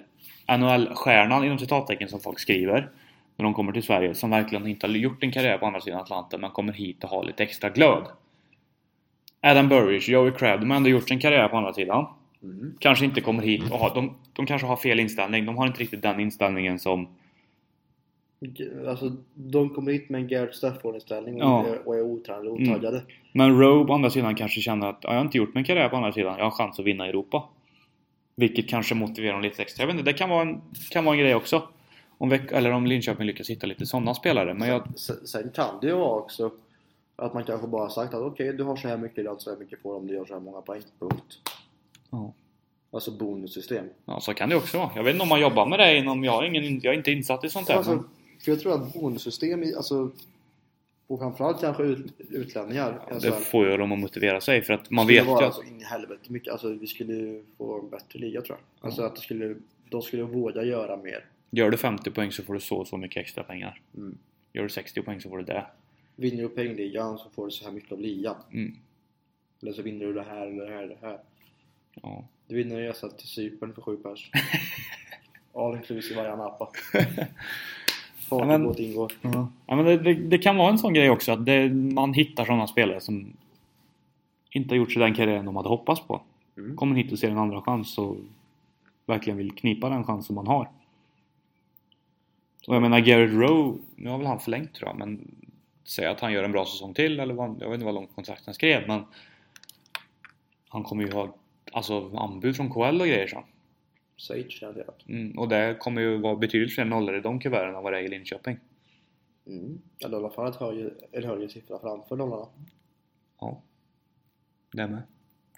NHL-stjärnan inom citattecken som folk skriver när de kommer till Sverige som verkligen inte har gjort en karriär på andra sidan Atlanten men kommer hit och har lite extra glöd. Adam Burridge, Joey Crabb, de har ändå gjort sin karriär på andra sidan. Mm. Kanske inte kommer hit och har, de, de kanske har fel inställning. De har inte riktigt den inställningen som Alltså, de kommer hit med en Garrett Stafford-inställning och, Ja. är- och är otränade och Mm. otaggade. Men Rowe å andra sidan kanske känner att "Ja, jag har inte gjort min karriär på andra sidan. Jag har chans att vinna Europa. Vilket kanske motiverar dem lite extra. Jag vet inte, det kan vara en, kan vara en grej också. Om Väck, eller om Linköping lyckas hitta lite sådana spelare. Men jag, Sen, sen kan det ju vara också att man kanske bara sagt att okej, du har så här mycket lön, så här mycket får om du gör så här många poäng. Punkt. ja, Alltså bonussystem. ja, så kan det också vara. Jag vet inte om man jobbar med det inom... Jag ingen, jag är inte insatt i sånt där. Alltså, men, för jag tror att bonussystem, alltså Och framförallt kanske ut, utlänningar. i Det SHL. får ju dem att motivera sig för att man vet ju att... så in i helvete mycket. Alltså vi skulle ju få en bättre liga tror jag. Alltså att det skulle, de skulle våga göra mer. Gör du 50 poäng så får du så så mycket extra pengar. Mm. Gör du 60 poäng så får du det. Vinner du poängligan så får du så här mycket av ligan. Mm. Eller så vinner du det här eller det här eller det här. Ja. Du vinner en resa till Cypern för sju pers. All inclusive varje Napa. Ja, men- Fartbåt ingår. Ja, men det, det, det kan vara en sån grej också att det, man hittar sådana spelare som inte har gjort sig den karriären de hade hoppats på. Mm. Kommer hit och ser en andra chans och verkligen vill knipa den chansen man har. Och jag menar Garrett Rowe, nu har väl han förlängt tror jag, men säg att han gör en bra säsong till eller vad, jag vet inte vad långt kontrakt han skrev men han kommer ju ha alltså anbud från KL och grejer så. Sage garanterat. Mm, och det kommer ju vara betydligt fler nollor i de kuverten än vad det är i Linköping. Mm. Eller i alla fall ett högre, en högre siffra framför nollarna. Ja. Det med.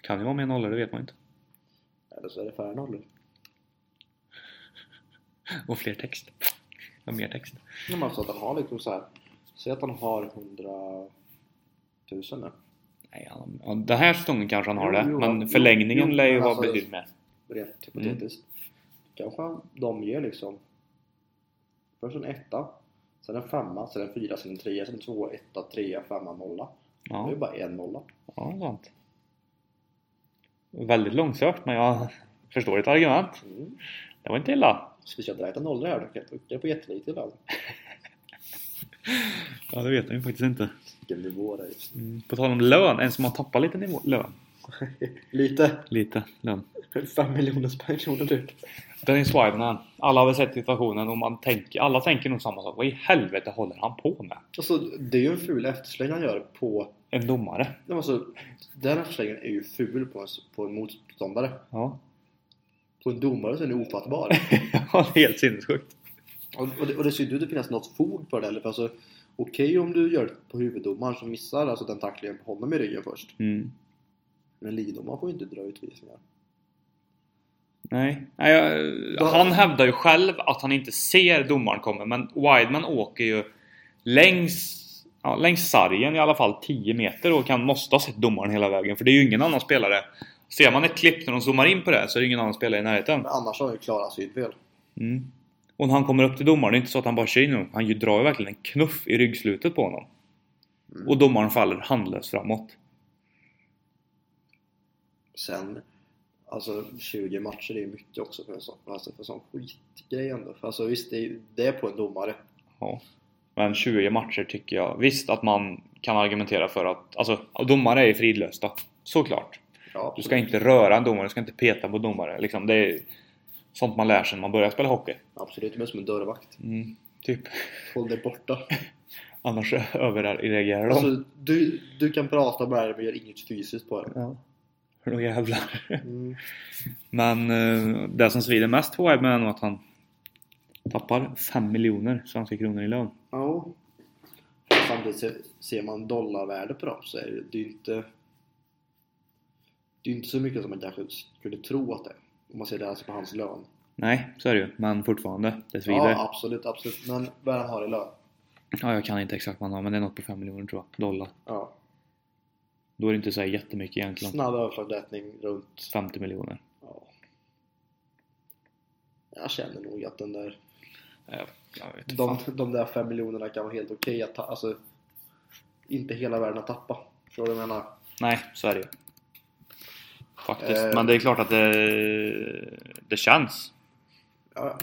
Kan ju vara mer nollor, det vet man inte. Eller så är det färre nollor. Och fler text. Och mer text. Men alltså att han har liksom så här. Säg att han har 100 000 nu. Nej, han, den här säsongen kanske han har Jo, det. jo, men förlängningen jo, lär ju vara alltså- betydligt mer. Rent hypotetiskt. Kanske han- de ger liksom först en etta, sen en femma, sen en fyra, sen en trea, sen två, etta, trea, femma, nolla. Det är Ja, ju bara en nolla. ja sant. Väldigt långsökt, men jag förstår ditt argument. Mm. Det var inte illa. Ska vi köra direkta nollor här då? Kan jag trycka på jättelite ibland? Ja, det vet jag ju faktiskt inte. Vilken nivå det är just. Mm. På tal om lön, en som har tappat lite nivå, lön. Lite. Lite lön. Fem miljoners pensioner typ. Dennis Wideman. Alla har väl sett situationen och man tänker, alla tänker nog samma sak. Vad i helvete håller han på med? Alltså det är ju en ful eftersläng han gör på... En domare. Alltså, den efterslängen är ju ful på en, på en motståndare. Ja. På en domare så är den ofattbar. Ja, det är helt sinnessjukt. Och, och, det, och det ser inte ut att finnas något fog för det heller. För alltså, okej om du gör det på huvuddomaren som missar alltså den tacklingen på honom i ryggen först. Mm. Men linjedomaren får ju inte dra utvisningar. Nej, Nej jag, han hävdar ju själv att han inte ser domaren komma men Wideman åker ju längs, ja, längs sargen i alla fall 10 meter och kan måste ha sett domaren hela vägen för det är ju ingen annan spelare Ser man ett klipp när de zoomar in på det så är det ingen annan spelare i närheten. Men annars har ju klara synfel. Mm. Och när han kommer upp till domaren, det är inte så att han bara kör in honom. Han drar ju verkligen en knuff i ryggslutet på honom. Mm. Och domaren faller handlöst framåt. Sen, alltså 20 matcher är ju mycket också för en sån, alltså för en sån skitgrej ändå. För alltså visst, det är, det är på en domare. Ja. Men 20 matcher tycker jag visst att man kan argumentera för att alltså domare är ju fridlösta. Såklart. Ja, Du ska inte röra en domare, du ska inte peta på domare. Liksom, det är sånt man lär sig när man börjar spela hockey. Absolut, men som en dörrvakt. Mm, typ. Håll dig borta. Annars överreagerar de. Alltså, du, du kan prata med det men gör inget fysiskt på det. ja. Då jävlar. Mm. Men eh, det som svider mest på Wideman är nog att han tappar 5 miljoner svenska kronor i lön. Ja. Samtidigt ser, man dollarvärde på dem så är det, ju inte Det är inte så mycket som man kanske skulle tro att det är. Om man ser det alltså på hans lön. Nej, så är det ju. Men fortfarande, det svider. Ja, Ja, absolut, absolut. Men vad han har i lön? jag kan inte exakt vad han har, men det är något på 5 miljoner tror jag. Dollar. Ja. Då är det inte så här jättemycket egentligen. Snabb överslagsrättning runt 50 miljoner. Ja. Jag känner nog att den där, Jag, jag vet de, fan. de där fem miljonerna kan vara helt okej att ta, alltså inte hela världen att tappa. Förstår du vad jag menar? Nej, så är det ju. Faktiskt. Eh. Men det är klart att det, det känns. Ja,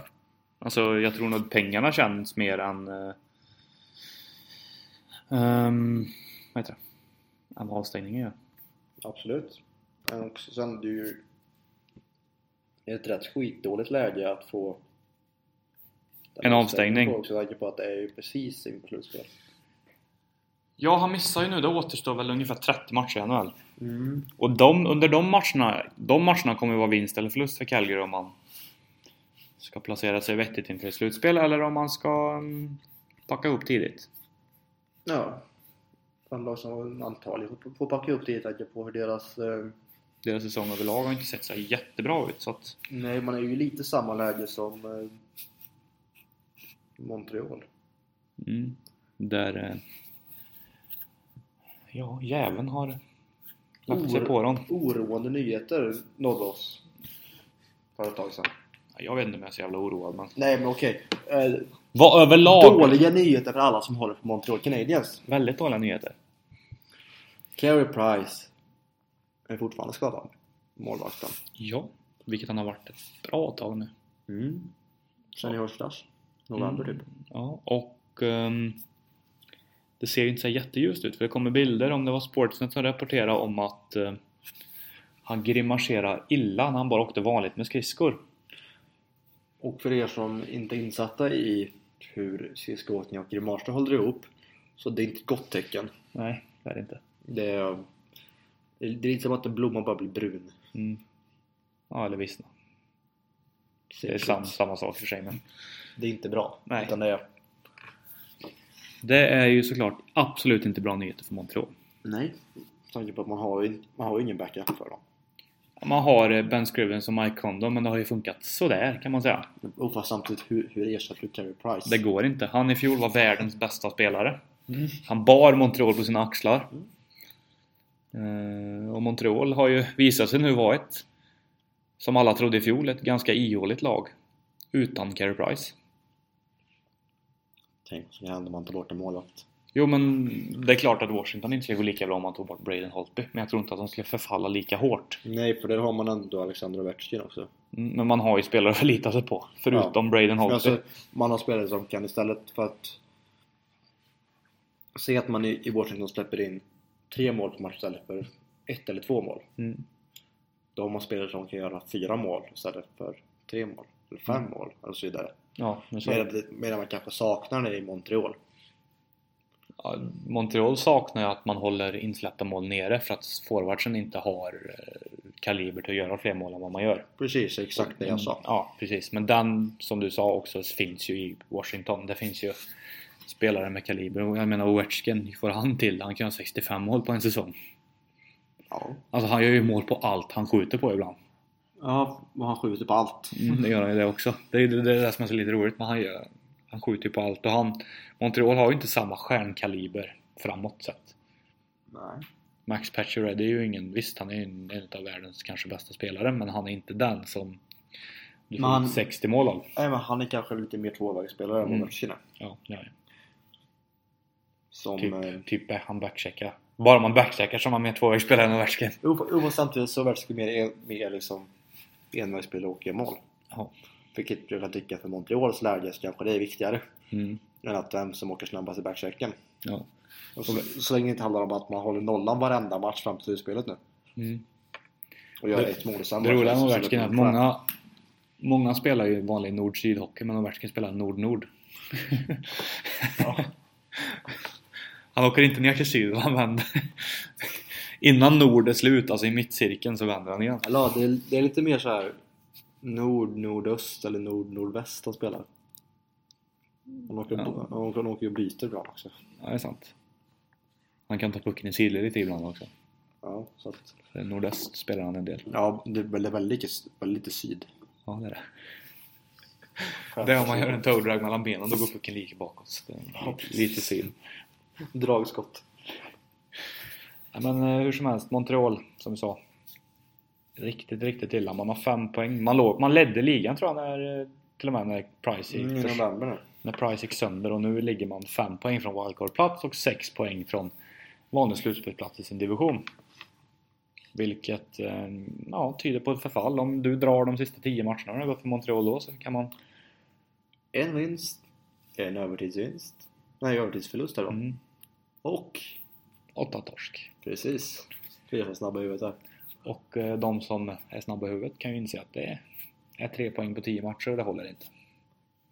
Alltså jag tror nog pengarna känns mer än... Um, vad heter det? Än vad avstängningen gör. absolut. Men också sen det är ju ett rätt skitdåligt läge att få En avstängning. Också tanke på att det är ju precis in på slutspel. Ja, han missar ju nu. Det återstår väl ungefär 30 matcher i NHL. Mm. Och de, under de matcherna, de matcherna kommer ju vara vinst eller förlust för Calgary om man ska placera sig vettigt inför ett slutspel eller om man ska mm, packa upp tidigt. Ja. Fan Larsson antagligen får- får packa upp det med tanke på hur deras eh, Deras säsong överlag har inte sett så jättebra ut så att... Nej, man är ju lite samma läge som eh, Montreal. Mm, där... Eh, Ja, jäveln har lagt sig på dem. Oroande nyheter nådde oss för ett tag sedan. Jag vet inte om jag är så jävla oroad men... Nej men okej. Eh, Vad överlag? dåliga nyheter för alla som håller på Montreal Canadiens. Väldigt dåliga nyheter. Carey Price är fortfarande skadad. Målvakten. Ja, vilket han har varit ett bra tag nu. Mm. Sen i höstas. November typ. Ja, och ehm, det ser ju inte så jätteljust ut för det kommer bilder om det var Sportsnet som rapporterade om att eh, han grimaserar illa när han bara åkte vanligt med skridskor. Och för er som inte är insatta i hur skridskoåkning och grimaser håller ihop så det är inte ett gott tecken. Nej, det är det inte. Det är, det är inte som att en blomma bara blir brun. Mm. Ja, eller vissna. Det är sam, samma sak för sig men Det är inte bra. Nej. Utan det är... det är ju såklart absolut inte bra nyheter för Montreal. Nej. Med tanke på att man har ju, man har ju ingen backup för dem. Man har eh, Ben Scrivens och Mike Condon men det har ju funkat sådär kan man säga. Och fast samtidigt, hur, hur ersätter du Carey Price? Det går inte. Han i fjol var världens bästa spelare. Han bar Montreal på sina axlar. Eh, Och Montreal har ju visat sig nu vara ett, som alla trodde i fjol, ett ganska ihåligt lag. Utan Carey Price. Tänk vad som händer om man tar bort en målvakt. Jo men det är klart att Washington inte skulle gå lika bra om man tog bort Braden Holtby. Men jag tror inte att de skulle förfalla lika hårt. Nej, för där har man ändå Alexander Ovechkin också. Mm, Men man har ju spelare att förlita sig på. Förutom Braden Men Holtby. alltså, man har spelare som kan istället för att se att man i Washington släpper in tre mål på match istället för ett eller två mål. Mm. Då har man spelare som kan göra fyra mål istället för tre mål. Eller fem mål och så vidare. Ja, men så, Medan, medan man kanske saknar det i Montreal. ja, Montreal saknar ju att man håller insläppta mål nere för att forwardsen inte har eh, kaliber till att göra fler mål än vad man gör. Precis, exakt det jag sa. Ja, precis. Men den, som du sa också, finns ju i Washington. Det finns ju spelare med kaliber. Och Jag menar Ovechkin, får han till Han kan ha 65 mål på en säsong. Ja. Alltså han gör ju mål på allt han skjuter på ibland. Ja, och han skjuter på allt. Mm, det gör han ju det också. Det är det, det, är det som är så lite roligt. Men han, gör, han skjuter ju på allt. Och han, Montreal har ju inte samma stjärnkaliber framåt sett. Nej. Max Pacioretty är ju ingen, visst han är ju en, en av världens kanske bästa spelare men han är inte den som du får ut 60 mål av. Nej, men han är kanske lite mer tvåvägsspelare än Mm. Ovechkin. Ja, ja, ja. Som... Typ, eh, typ han backcheckar. Bara man backcheckar som man mer tvåvägsspelare än Ovechkin. Jo, jo, samtidigt så Ovechkin mer, en- mer liksom envägsspelare och gör mål. Ja. Vilket jag kan tycka för Montreals läge så kanske det är viktigare Mm. än att vem som åker snabbast i backchecken. Ja. Och så, så länge det inte handlar om att man håller nollan varenda match fram till slutspelet nu. Mm. Och gör Det- ett mål samma Det roliga med så Ovechkin är att många Många spelar ju vanlig nord-syd-hockey men Ovechkin spelar nord-nord. Ja. Han åker inte ner till syd, han vänder. Innan nord är slut, alltså i mittcirkeln, så vänder han igen. Ja, det är, det är lite mer så här nord, nordöst eller nord, nordväst han spelar. Han åker, Ja. han han åker och byter ibland också. Ja, det är sant. Han kan ta pucken i sidled lite ibland också. Ja, så att, nordöst spelar han en del. ja det är väldigt, väldigt, lite syd. Ja, det är det. Det är om man gör en toe-drag mellan benen, då går pucken lika bakåt. Lite syd. Dragskott. Ja, men eh, hur som helst, Montreal, som vi sa. Riktigt, riktigt illa. Man har fem poäng. Man, låg, man ledde ligan tror jag när, eh, till och med när Price gick, Mm, november nu. när Price gick sönder och nu ligger man fem poäng från wildcard-plats och sex poäng från vanlig slutspelsplats i sin division. Vilket eh, ja, tyder på ett förfall. Om du drar de sista tio matcherna och det har gått för Montreal då så kan man... En vinst, en övertidsvinst. Nej, övertidsförlust här då. Mm, Och, åtta torsk. precis. Fyra snabba i huvudet där. Och eh, de som är snabba i huvudet kan ju inse att det är tre poäng på tio matcher och det håller inte.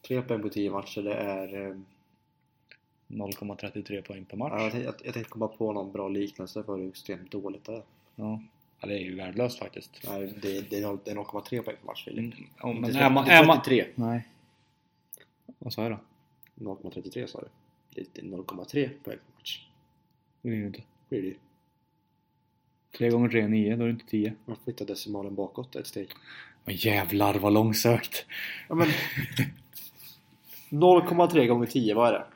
Tre poäng på tio matcher, det är... eh, 0,33 poäng per match. Ja, jag, tänkte, jag, jag tänkte komma på någon bra liknelse för hur extremt dåligt det är. Ja. ja, det är ju värdelöst faktiskt. Nej, det, det är noll- det är 0,3 poäng per match Filip. Mm, ja, men Inte är man, är man... 33. Nej. Vad sa jag då? 0,33 sa du. Det är 0,3 poäng per match. Det är ju inte. Det är det ju. 3 gånger 3 är 9, då är det inte 10. Man flyttar decimalen bakåt ett steg. Men jävlar vad långsökt! Ja, men 0,3 gånger 10, vad är det?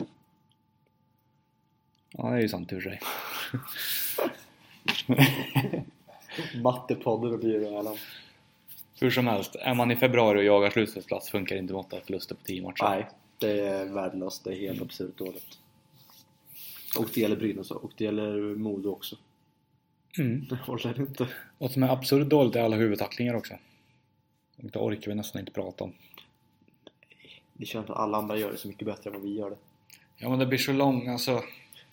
Ja, det är ju sant i och för sig. Mattepodden och Bjurölen. Hur som helst, är man i februari och jagar slutspelsplats funkar inte med åtta förluster på 10 matcher. Nej, det är värdelöst. Det är helt absurt dåligt. Och det gäller Brynäs och det gäller Modo också. Mm. Det håller inte. Vad som är absurt dåligt är alla huvudtacklingar också. Och det orkar vi nästan inte prata om. Det känns att alla andra gör det så mycket bättre än vad vi gör det. Ja men det blir så långt alltså.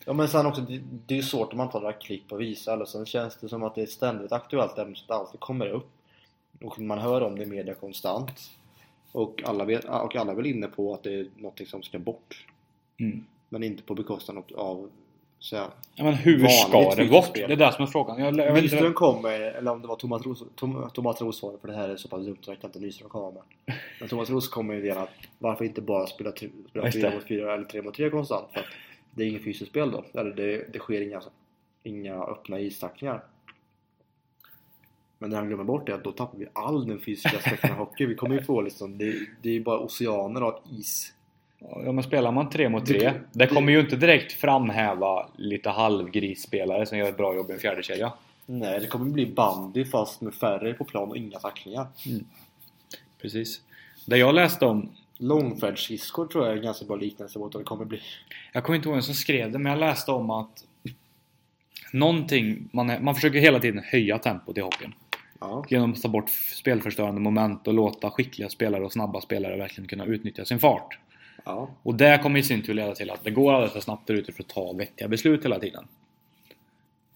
Ja men sen också, det, det är ju svårt om man tar några klipp och visar eller sen känns det som att det är ett ständigt aktuellt ämne det alltid kommer upp. Och man hör om det i media konstant. Och alla, vet, och alla är väl inne på att det är något som ska bort. Mm. Men inte på bekostnad av så här, Ja, men hur Vanligt ska det bort? Det är det som är frågan. Jag, jag vet Nyström inte. kom med, eller om det var Thomas Ros, Tom, Thomas för det här är så pass dumt så jag kan inte Nyström komma med. Men Thomas Ros kom med idén att varför inte bara spela, spela Just 4 det. mot 4 eller 3 mot 3 konstant? För att det är inget fysiskt spel då. Eller det, det sker inga, inga öppna istacklingar. Men det han glömmer bort är att då tappar vi all den fysiska aspekten av hockey. Vi kommer ju få liksom, det, det är ju bara oceaner av is. Ja men spelar man 3 mot 3 Det- kommer ju inte direkt framhäva lite halvgrisspelare som gör ett bra jobb i en fjärde kedja. Nej, det kommer bli bandy fast med färre på plan och inga tacklingar. Precis. Det jag läste om Långfärdsskridskor tror jag är en ganska bra liknelse mot vad det kommer bli. Jag kommer inte ihåg vem som skrev det men jag läste om att Någonting, man, är, man försöker hela tiden höja tempot i hockeyn. Ja. Genom att ta bort spelförstörande moment och låta skickliga spelare och snabba spelare verkligen kunna utnyttja sin fart. Ja. Och det kommer i sin tur leda till att det går alldeles för snabbt där ute för att ta vettiga beslut hela tiden.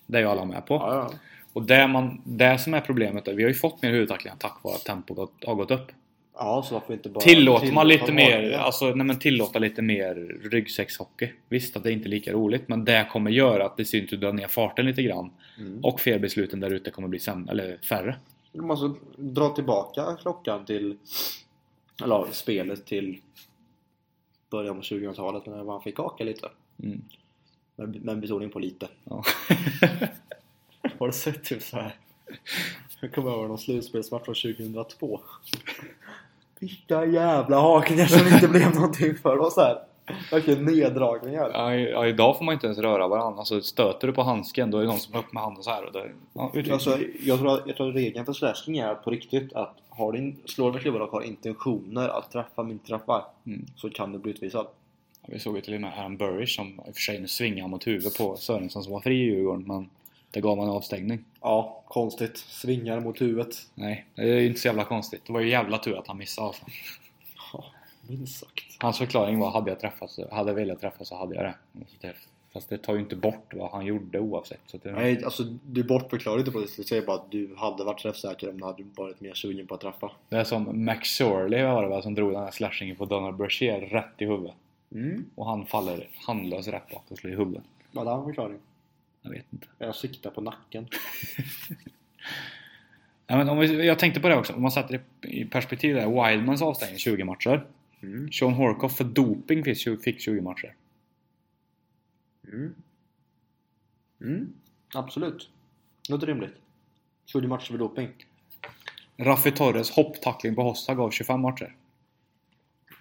Det är ju alla med på. Ja. Och det, man, det som är problemet är, vi har ju fått mer huvudtacklingar tack vare att tempot har gått upp. Ja, så varför inte bara Tillåter man lite mer, alltså nej men tillåta lite mer ryggsäckshockey. Visst att det inte är lika roligt men det kommer göra att det syns att dra ner farten lite grann. Mm. Och felbesluten där ute kommer bli sämre, eller färre. Man måste dra tillbaka klockan till eller spelet till början av 2000-talet när man fick haka lite. Mm. Men, men betoning på lite. Ja. Har du sett typ så här? Jag kommer ihåg någon slutspelsmatch från 2002. Vilka jävla hakningar som inte blev någonting för oss här. Verkligen neddragningar. Ja, ja, idag får man inte ens röra varandra. Alltså stöter du på handsken då är det någon som har upp med handen så här. Och det, ja, Alltså, jag, tror, jag tror att regeln för slashing är på riktigt att har din, slår med klubban och har intentioner att träffa men inte träffar Mm. så kan du bli utvisad. Vi såg ju till och med Aaron Burrish som i och för sig nu svingar mot huvudet på Sörensson som var fri i Djurgården. Men det gav en avstängning. Ja, konstigt. Svingar mot huvudet. Nej, det är inte så jävla konstigt. Det var ju jävla tur att han missade. Alltså. Ja, minst sagt. Hans förklaring var hade jag träffat så, hade jag velat träffa så hade jag det. Det. Fast det tar ju inte bort vad han gjorde oavsett. Så det, Nej, alltså du bortförklarar inte på det. Du säger bara att du hade varit träffsäker om du hade varit mer sugen på att träffa. det är som Max Shirley var det väl som drog den här slashingen på Donald Brashear rätt i huvudet. Mm. Och han faller handlöst rätt bak och slår i huvudet. Vad hade han förklaring? Jag vet inte. Jag siktar på nacken. Nej, men om vi, jag tänkte på det också, om man sätter det i perspektiv där. Wildmans avstängning 20 matcher. Mm. Sean Horkoff för doping fick 20, fick 20 matcher. Mm. Mm. Absolut. Låter rimligt. 20 matcher för doping. Raffi Torres hopptackling på Hossa gav 25 matcher.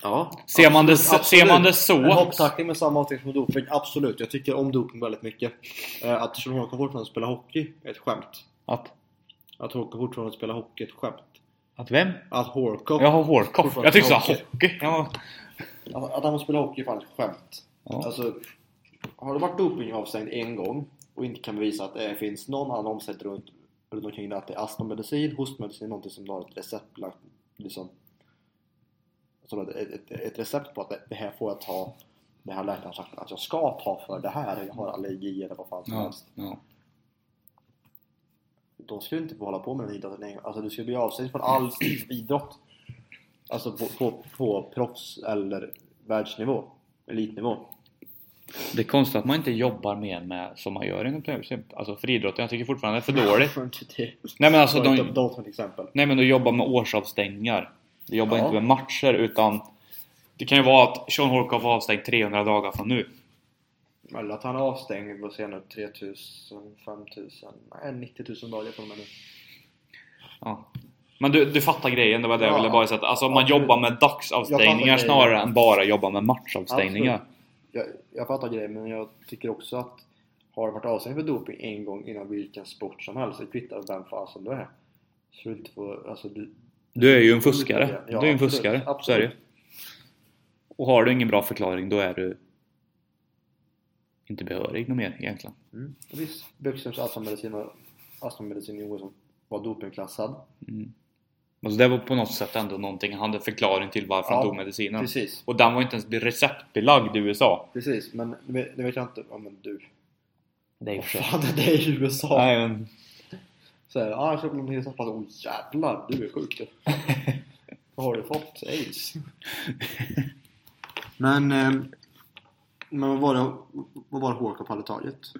Ja. Ser man det- absolut, ser man det så? En hopptackling med samma avstängning som doping. Absolut. Jag tycker om doping väldigt mycket. Eh, Att Sean Håkan fortfarande spelar hockey är ett skämt. Att, Att Håkan fortfarande spelar hockey är ett skämt. att vem? Att Horkoff... Jag har Horkoff. Jag tyckte så hockey. hockey. Ja. Att, att han får spela hockey är fan ett skämt. Ja. Alltså, har du varit dopingavstängd en gång och inte kan bevisa att det finns någon annan omständighet runt, runt omkring det, att det är astmamedicin, hostmedicin, någonting som du har ett receptlagt liksom, som ett, ett, ett recept på att det, här får jag ta det här läkaren har sagt att jag ska ta för det här, jag har allergi eller vad fan som Ja. helst. Ja. Då ska du inte få hålla på med den idrotten längre. Alltså du ska bli avstängd från all idrott. Alltså på, på, på proffs eller världsnivå, elitnivå. Det är konstigt att man inte jobbar mer med som man gör inom. Alltså friidrotten. Jag tycker fortfarande det är för dåligt. Nej men alltså de... de, de som ett exempel. Nej men de jobbar med årsavstängningar. De jobbar Ja. inte med matcher utan Det kan ju vara att Sean Horkoff var avstängd 300 dagar från nu. Eller att han är avstängd, vad säger jag nu, 3000, 5000, nej 90 000 dagar från och med nu. Ja. Men du, du fattar grejen, det var det jag Ja. ville bara säga. Alltså man Absolut. jobbar med dagsavstängningar snarare än bara jobba med matchavstängningar. Jag, jag fattar grejen men jag tycker också att har varit avstängd för doping en gång inom vilken sport som helst, det kvittar vem fasen du är. Så du inte får, alltså du... Du är ju en fuskare. Ja, du är en absolut, fuskare. Så är absolut. det. Och har du ingen bra förklaring då är du inte behörig något mer egentligen. Mm. Och visst, Bäckströms astmamedicin astmamedicin i OS som var dopingklassad. Mm. Alltså det var på något sätt ändå någonting, han hade en förklaring till varför Ja, han tog medicinen. Precis, Och den var inte ens receptbelagd i USA. precis. Men nu vet, jag inte, ja men du. Det är Vad fan är det i USA? Nej men... Så här, ah, jag köpte någonting som passar. Åh jävlar, du är sjuk du. Vad har du fått? Aids? men, eh, men vad var det, vad var det Håkan hade tagit?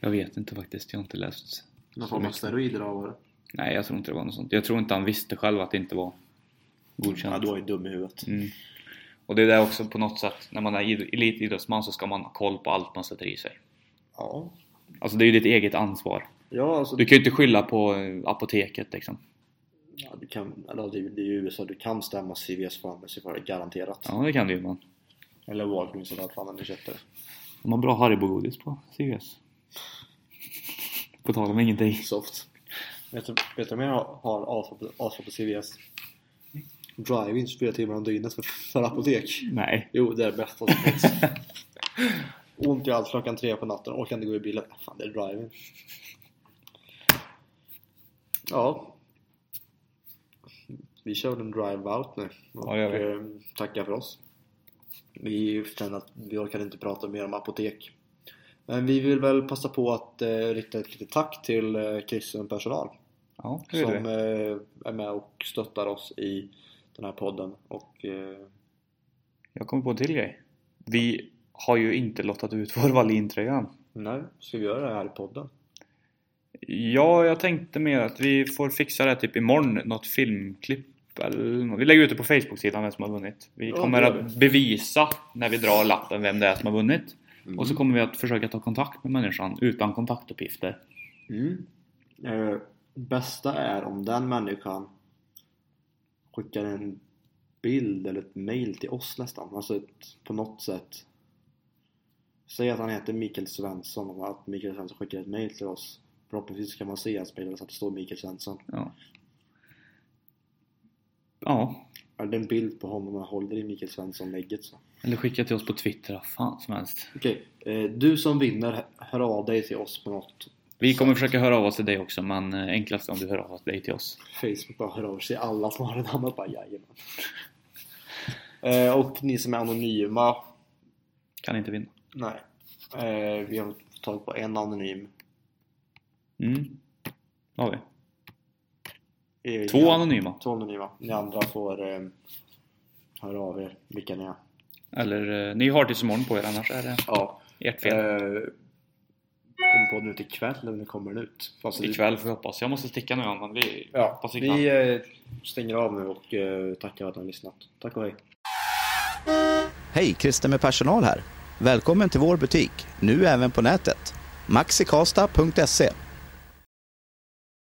Jag vet inte faktiskt, jag har inte läst. Någon form av steroider av det? Nej, jag tror inte det var något sånt. Jag tror inte han visste själv att det inte var godkänt. Ja, du var ju dum i huvudet. Mm. Och det är där också på något sätt, när man är id- elitidrottsman så ska man ha koll på allt man sätter i sig. Ja. Alltså det är ju ditt eget ansvar. Ja, alltså. Du kan ju inte skylla på eh, apoteket liksom. Ja, du kan, eller det det är ju USA, du kan stämma CVS Pharmacy för det, garanterat. Ja, det kan du ju men Eller Walgreens eller vad fan du köpte det. de har bra Haribo-godis på CVS. På tal om ingenting. Soft. Vet du, vet du vad jag har, asbra på- CVS? Drive-in 24 timmar om dygnet för, för apotek. Nej. Jo, det är det bästa som finns. Ont i allt klockan tre på natten, orkar inte gå i bilen. Fan, det är drive-in. Ja. Vi kör en drive-out nu. Och Ja, eh, tackar för oss. Vi känner att vi orkar inte prata mer om apotek. Men vi vill väl passa på att eh, rikta ett litet tack till eh, kristen personal Ja, som är det. eh, är med och stöttar oss i den här podden. Och eh, Jag kommer på en till grej. Vi har ju inte lottat ut vår Wallin-tröja nej, ska vi göra det här i podden? Ja, jag tänkte mer att vi får fixa det typ imorgon. Något filmklipp eller. Vi lägger ut det på Facebook-sidan vem som har vunnit. Vi kommer att bevisa när vi drar lappen vem det är som har vunnit. Mm. Och så kommer vi att försöka ta kontakt med människan utan kontaktuppgifter. Mm. Eh, bästa är om den människan skickar en bild eller ett mail till oss nästan. Alltså ett, på något sätt. Säg att han heter Mikael Svensson och att Mikael Svensson skickar ett mail till oss. Förhoppningsvis kan man se hans mail så att det står Mikael Svensson. Ja. Ja. Eller en bild på honom och håller i Mikael Svensson-lägget så. Eller skicka till oss på Twitter, vad fan som helst. Okej, eh, du som vinner, hör av dig till oss på något Vi kommer försöka höra av oss till dig också, men eh, enklast om du hör av dig till oss. Facebook bara hör av sig alla som har det namnet bara jajamän. Eh, och ni som är anonyma, Kan inte vinna. nej. Eh, vi har tagit på en anonym. Mm. Har vi. Eh, Två anonyma. Två anonyma. Ni andra får eh, höra av er vilka ni är. Eller eh, ni har tills imorgon på er, annars är det Ja. ert fel. Eh, kommer podden ut ikväll eller när kommer den ut? Fast det- Ikväll får vi hoppas. Jag måste sticka nu men vi Ja, hoppas ikväll. vi eh, stänger av nu och eh, tackar att ni har lyssnat. Tack och hej. Hej, Christer med personal här. Välkommen till vår butik, nu även på nätet. maxikasta.se